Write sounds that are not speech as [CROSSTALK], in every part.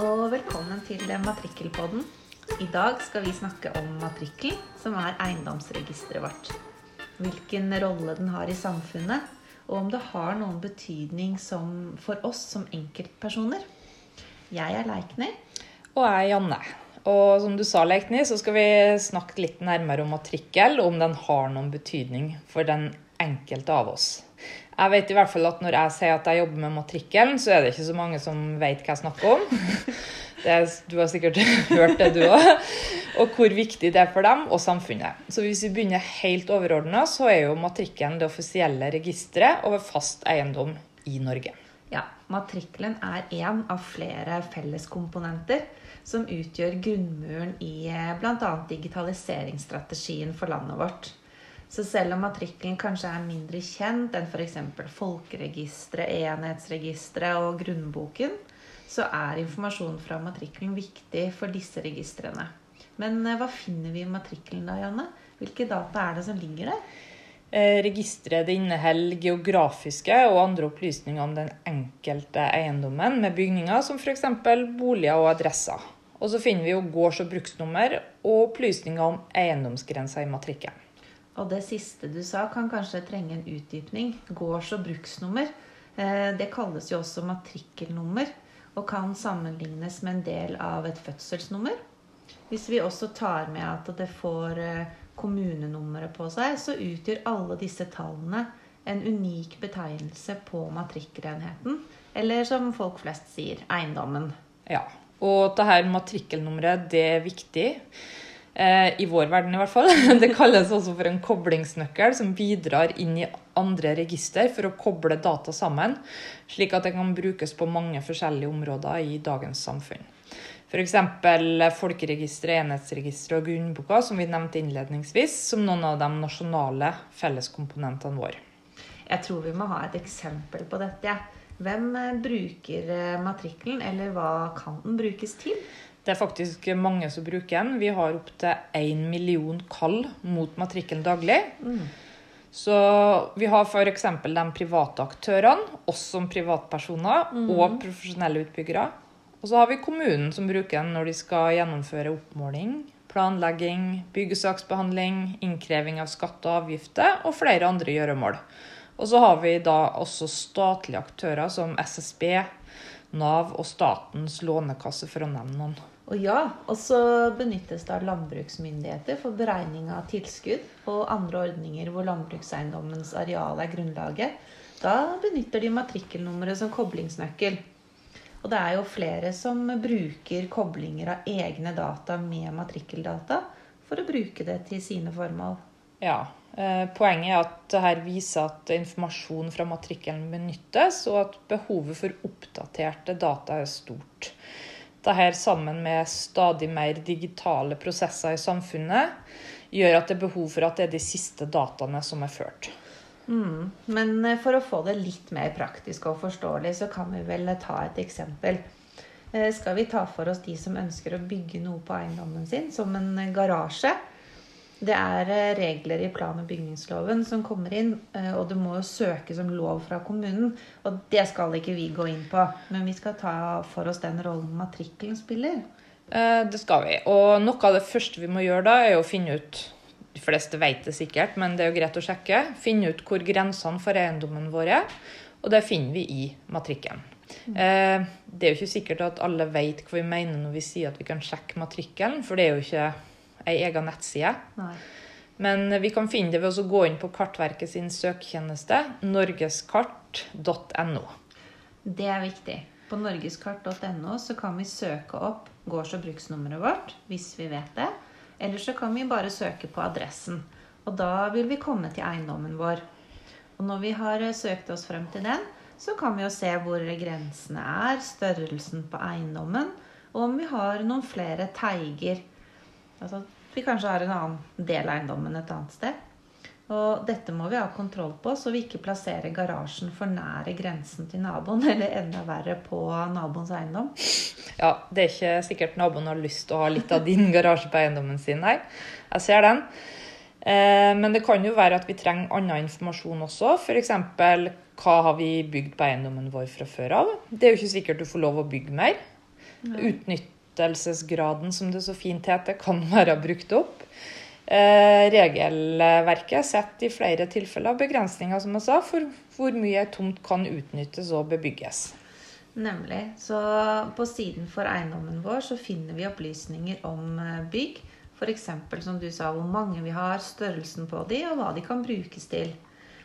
og velkommen til Matrikkelpodden. I dag skal vi snakke om matrikkelen, som er eiendomsregisteret vårt. Hvilken rolle den har i samfunnet, og om det har noen betydning som, for oss som enkeltpersoner. Jeg er Leikny. Og jeg er Janne. Og som du sa, Leikny, så skal vi snakke litt nærmere om matrikkel, og om den har noen betydning for den enkelte av oss. Jeg vet i hvert fall at når jeg sier at jeg jobber med matrikkelen, så er det ikke så mange som vet hva jeg snakker om. [LAUGHS] Er, du har sikkert [LAUGHS] hørt det, du òg. Og hvor viktig det er for dem og samfunnet. Så hvis vi begynner helt overordna, så er jo matrikkelen det offisielle registeret over fast eiendom i Norge. Ja, Matrikkelen er én av flere felleskomponenter som utgjør grunnmuren i bl.a. digitaliseringsstrategien for landet vårt. Så selv om matrikkelen kanskje er mindre kjent enn f.eks. folkeregisteret, enhetsregisteret og grunnboken, så er informasjon fra matrikkelen viktig for disse registrene. Men eh, hva finner vi i matrikkelen da, Janne? Hvilke data er det som ligger der? Eh, registeret inneholder geografiske og andre opplysninger om den enkelte eiendommen med bygninger, som f.eks. boliger og adresser. Og så finner vi jo gårds- og bruksnummer og opplysninger om eiendomsgrenser i matrikkelen. Og det siste du sa, kan kanskje trenge en utdypning. Gårds- og bruksnummer. Eh, det kalles jo også matrikkelnummer og kan sammenlignes med en del av et fødselsnummer. Hvis vi også tar med at det får eh, kommunenummeret på seg, så utgjør alle disse tallene en unik betegnelse på matrikkelenheten. Eller som folk flest sier, eiendommen. Ja, og dette matrikkelnummeret, det er viktig. Eh, I vår verden, i hvert fall. [LAUGHS] Det kalles også for en koblingsnøkkel som bidrar inn i andre register for å koble data sammen, slik at det kan brukes på mange forskjellige områder i dagens samfunn. F.eks. folkeregisteret, enhetsregisteret og grunnboka, som vi nevnte innledningsvis, som noen av de nasjonale felleskomponentene våre. Jeg tror vi må ha et eksempel på dette. Hvem eh, bruker eh, matrikkelen, eller hva kan den brukes til? Det er faktisk mange som bruker den. Vi har opptil én million kall mot matrikkelen daglig. Mm. Så vi har f.eks. de private aktørene, oss som privatpersoner mm. og profesjonelle utbyggere. Og så har vi kommunen som bruker den når de skal gjennomføre oppmåling, planlegging, byggesaksbehandling, innkreving av skatt og avgifter og flere andre gjøremål. Og så har vi da også statlige aktører som SSB, Nav og Statens lånekasse, for å nevne noen. Og ja, og så benyttes det av landbruksmyndigheter for beregning av tilskudd og andre ordninger hvor landbrukseiendommens areal er grunnlaget. Da benytter de matrikkelnummeret som koblingsnøkkel. Og det er jo flere som bruker koblinger av egne data med matrikkeldata for å bruke det til sine formål. Ja, eh, Poenget er at dette viser at informasjon fra matrikkelen benyttes, og at behovet for oppdaterte data er stort. Dette sammen med stadig mer digitale prosesser i samfunnet gjør at det er behov for at det er de siste dataene som er ført. Mm. Men eh, for å få det litt mer praktisk og forståelig, så kan vi vel ta et eksempel. Eh, skal vi ta for oss de som ønsker å bygge noe på eiendommen sin, som en garasje? Det er eh, regler i plan- og bygningsloven som kommer inn, eh, og det må jo søkes om lov fra kommunen. Og det skal ikke vi gå inn på, men vi skal ta for oss den rollen matrikkelen spiller. Eh, det skal vi. Og noe av det første vi må gjøre da, er å finne ut De fleste vet det sikkert, men det er jo greit å sjekke. Finne ut hvor grensene for eiendommen vår er. Og det finner vi i matrikkelen. Mm. Det er jo ikke sikkert at alle vet hva vi mener når vi sier at vi kan sjekke matrikkelen, for det er jo ikke ei egen nettside. Nei. Men vi kan finne det ved å gå inn på Kartverket sin søketjeneste norgeskart.no. Det er viktig. På norgeskart.no så kan vi søke opp gårds- og bruksnummeret vårt hvis vi vet det. Eller så kan vi bare søke på adressen. Og da vil vi komme til eiendommen vår. Og når vi har søkt oss frem til den, så kan vi jo se hvor grensene er, størrelsen på eiendommen, og om vi har noen flere teiger Altså vi kanskje har en annen del av eiendommen et annet sted. Og dette må vi ha kontroll på, så vi ikke plasserer garasjen for nære grensen til naboen, [LAUGHS] eller enda verre på naboens eiendom. Ja, det er ikke sikkert naboen har lyst til å ha litt av din garasje på eiendommen sin. Nei, jeg ser den. Eh, men det kan jo være at vi trenger annen informasjon også. F.eks. hva har vi bygd på eiendommen vår fra før av? Det er jo ikke sikkert du får lov å bygge mer. Utnyttelsesgraden, som det så fint heter, kan være brukt opp. Eh, regelverket setter i flere tilfeller begrensninger som jeg sa, for hvor mye tomt kan utnyttes og bebygges. Nemlig. Så på siden for eiendommen vår så finner vi opplysninger om eh, bygg. F.eks. som du sa, hvor mange vi har, størrelsen på de, og hva de kan brukes til.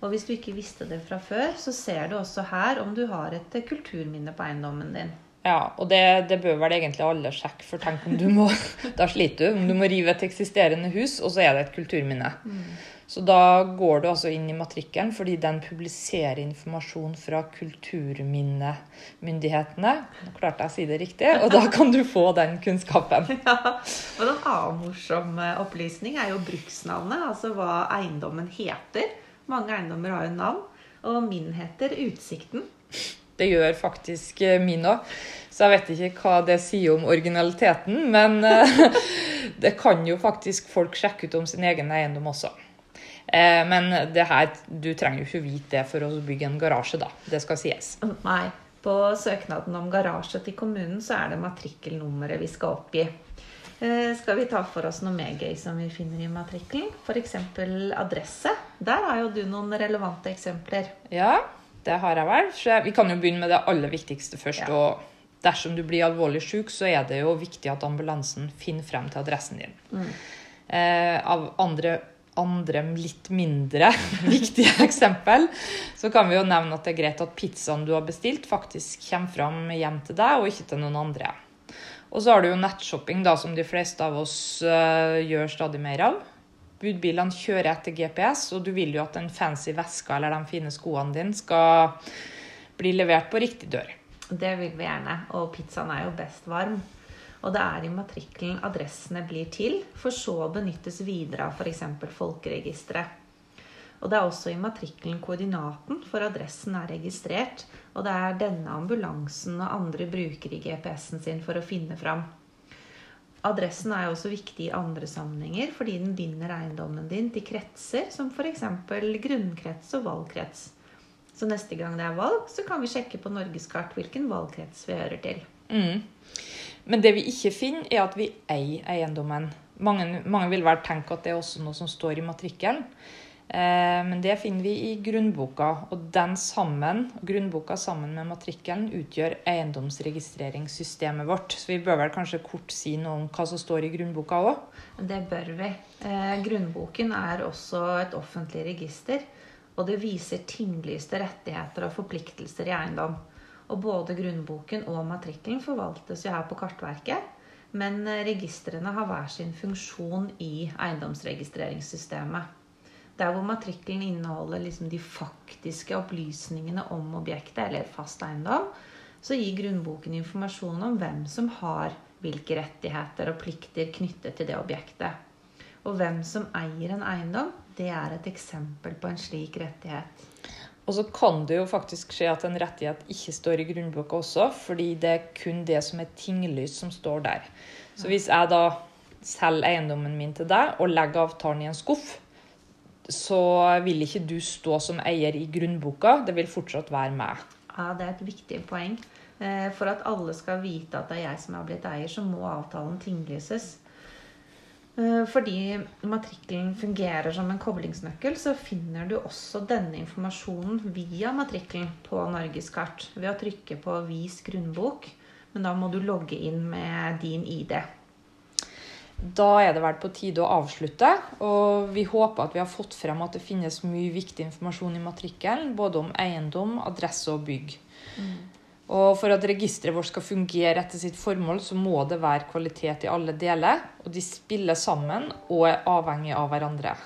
Og hvis du ikke visste det fra før, så ser du også her om du har et eh, kulturminne på eiendommen din. Ja, og det, det, bør vel egentlig alle sjekke, for tenk om du må [LAUGHS] Da sliter du. Om du må rive et eksisterende hus, og så er det et kulturminne. Mm. Så da går du altså inn i matrikkelen fordi den publiserer informasjon fra kulturminnemyndighetene. Nå klarte jeg å si det riktig, og da kan du få den kunnskapen. [LAUGHS] Ja, og En annen morsom opplysning er jo bruksnavnet, altså hva eiendommen heter. Mange eiendommer har jo navn, og min heter Utsikten. Det gjør faktisk eh, min òg. Så jeg vet ikke hva det sier om originaliteten, men eh, [LAUGHS] det kan jo faktisk folk sjekke ut om sin egen eiendom også. Eh, men det her, du trenger jo ikke vite det for å bygge en garasje, da. Det skal sies. Nei. På søknaden om garasje til kommunen så er det matrikkelnummeret vi skal oppgi. Skal vi ta for oss noe mer gøy som vi finner i matrikkelen? F.eks. adresse. Der har jo du noen relevante eksempler. Ja, det har jeg vel. Så vi kan jo begynne med det aller viktigste først. Ja. og Dersom du blir alvorlig syk, så er det jo viktig at ambulansen finner frem til adressen din. Mm. Eh, av andre, andre, litt mindre [LAUGHS] viktige eksempel så kan vi jo nevne at det er greit at pizzaen du har bestilt, faktisk kommer fram hjem til deg, og ikke til noen andre. Og så har du jo nettshopping, da, som de fleste av oss uh, gjør stadig mer av. Budbilene kjører etter GPS, og du vil jo at den fancy veska eller de fine skoene dine skal bli levert på riktig dør. Det vil vi gjerne, og pizzaen er jo best varm. Og det er i matrikkelen adressene blir til, for så å benyttes videre av f.eks. folkeregisteret. Og det er også i matrikkelen koordinaten for adressen er registrert, og det er denne ambulansen og andre bruker i GPS-en sin for å finne fram. Adressen er også viktig i andre sammenhenger fordi den binder eiendommen din til kretser som f.eks. grunnkrets og valgkrets. Så neste gang det er valg, så kan vi sjekke på norgeskart hvilken valgkrets vi hører til. Mm. Men det vi ikke finner, er at vi eier eiendommen. Mange, mange vil vel tenke at det er også noe som står i matrikkelen. Eh, men det finner vi i grunnboka, og den sammen, grunnboka sammen med matrikkelen utgjør eiendomsregistreringssystemet vårt. Så vi bør vel kanskje kort si noe om hva som står i grunnboka òg? Det bør vi. Eh, grunnboken er også et offentlig register, og det viser tinglyste rettigheter og forpliktelser i eiendom. Og både grunnboken og matrikkelen forvaltes jo her på Kartverket. Men registrene har hver sin funksjon i eiendomsregistreringssystemet. Der hvor matrikkelen inneholder liksom de faktiske opplysningene om objektet eller fast eiendom, så gir grunnboken informasjon om hvem som har hvilke rettigheter og plikter knyttet til det objektet. Og hvem som eier en eiendom, det er et eksempel på en slik rettighet. Og så kan det jo faktisk skje at en rettighet ikke står i grunnboka også, fordi det er kun det som er tinglyst, som står der. Så hvis jeg da selger eiendommen min til deg og legger avtalen i en skuff, så vil ikke du stå som eier i grunnboka. Det vil fortsatt være meg. Ja, Det er et viktig poeng. Eh, for at alle skal vite at det er jeg som har blitt eier, så må avtalen tinglyses. Eh, fordi matrikkelen fungerer som en koblingsnøkkel, så finner du også denne informasjonen via matrikkelen på Norgeskart ved å trykke på 'Vis grunnbok'. Men da må du logge inn med din ID. Da er det vel på tide å avslutte. Og vi håper at vi har fått frem at det finnes mye viktig informasjon i matrikkelen. Både om eiendom, adresse og bygg. Mm. Og for at registeret vårt skal fungere etter sitt formål, så må det være kvalitet i alle deler. Og de spiller sammen og er avhengig av hverandre.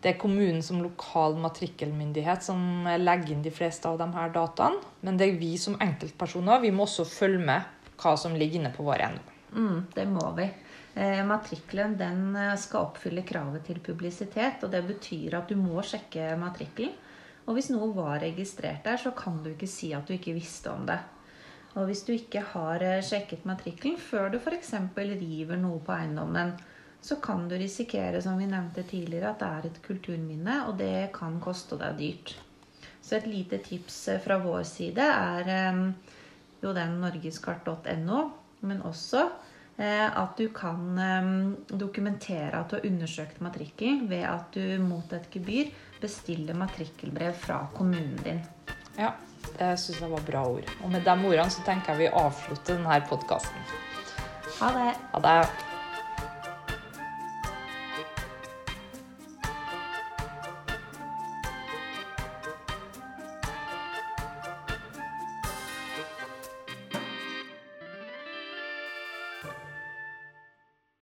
Det er kommunen som lokal matrikkelmyndighet som legger inn de fleste av de her dataene. Men det er vi som enkeltpersoner vi må også følge med hva som ligger inne på vår eiendom. Mm, det må vi. Eh, matrikkelen den eh, skal oppfylle kravet til publisitet. og Det betyr at du må sjekke matrikkelen. Og hvis noe var registrert der, så kan du ikke si at du ikke visste om det. Og hvis du ikke har eh, sjekket matrikkelen før du f.eks. river noe på eiendommen, så kan du risikere, som vi nevnte tidligere, at det er et kulturminne, og det kan koste deg dyrt. Så et lite tips fra vår side er jo den norgeskart.no Men også at du kan eh, dokumentere at du har undersøkt matrikkel ved at du mot et gebyr bestiller matrikkelbrev fra kommunen din. Ja, det syns jeg var bra ord. Og med de ordene så tenker jeg vi avslutter denne podkasten. Ha det! Ha det.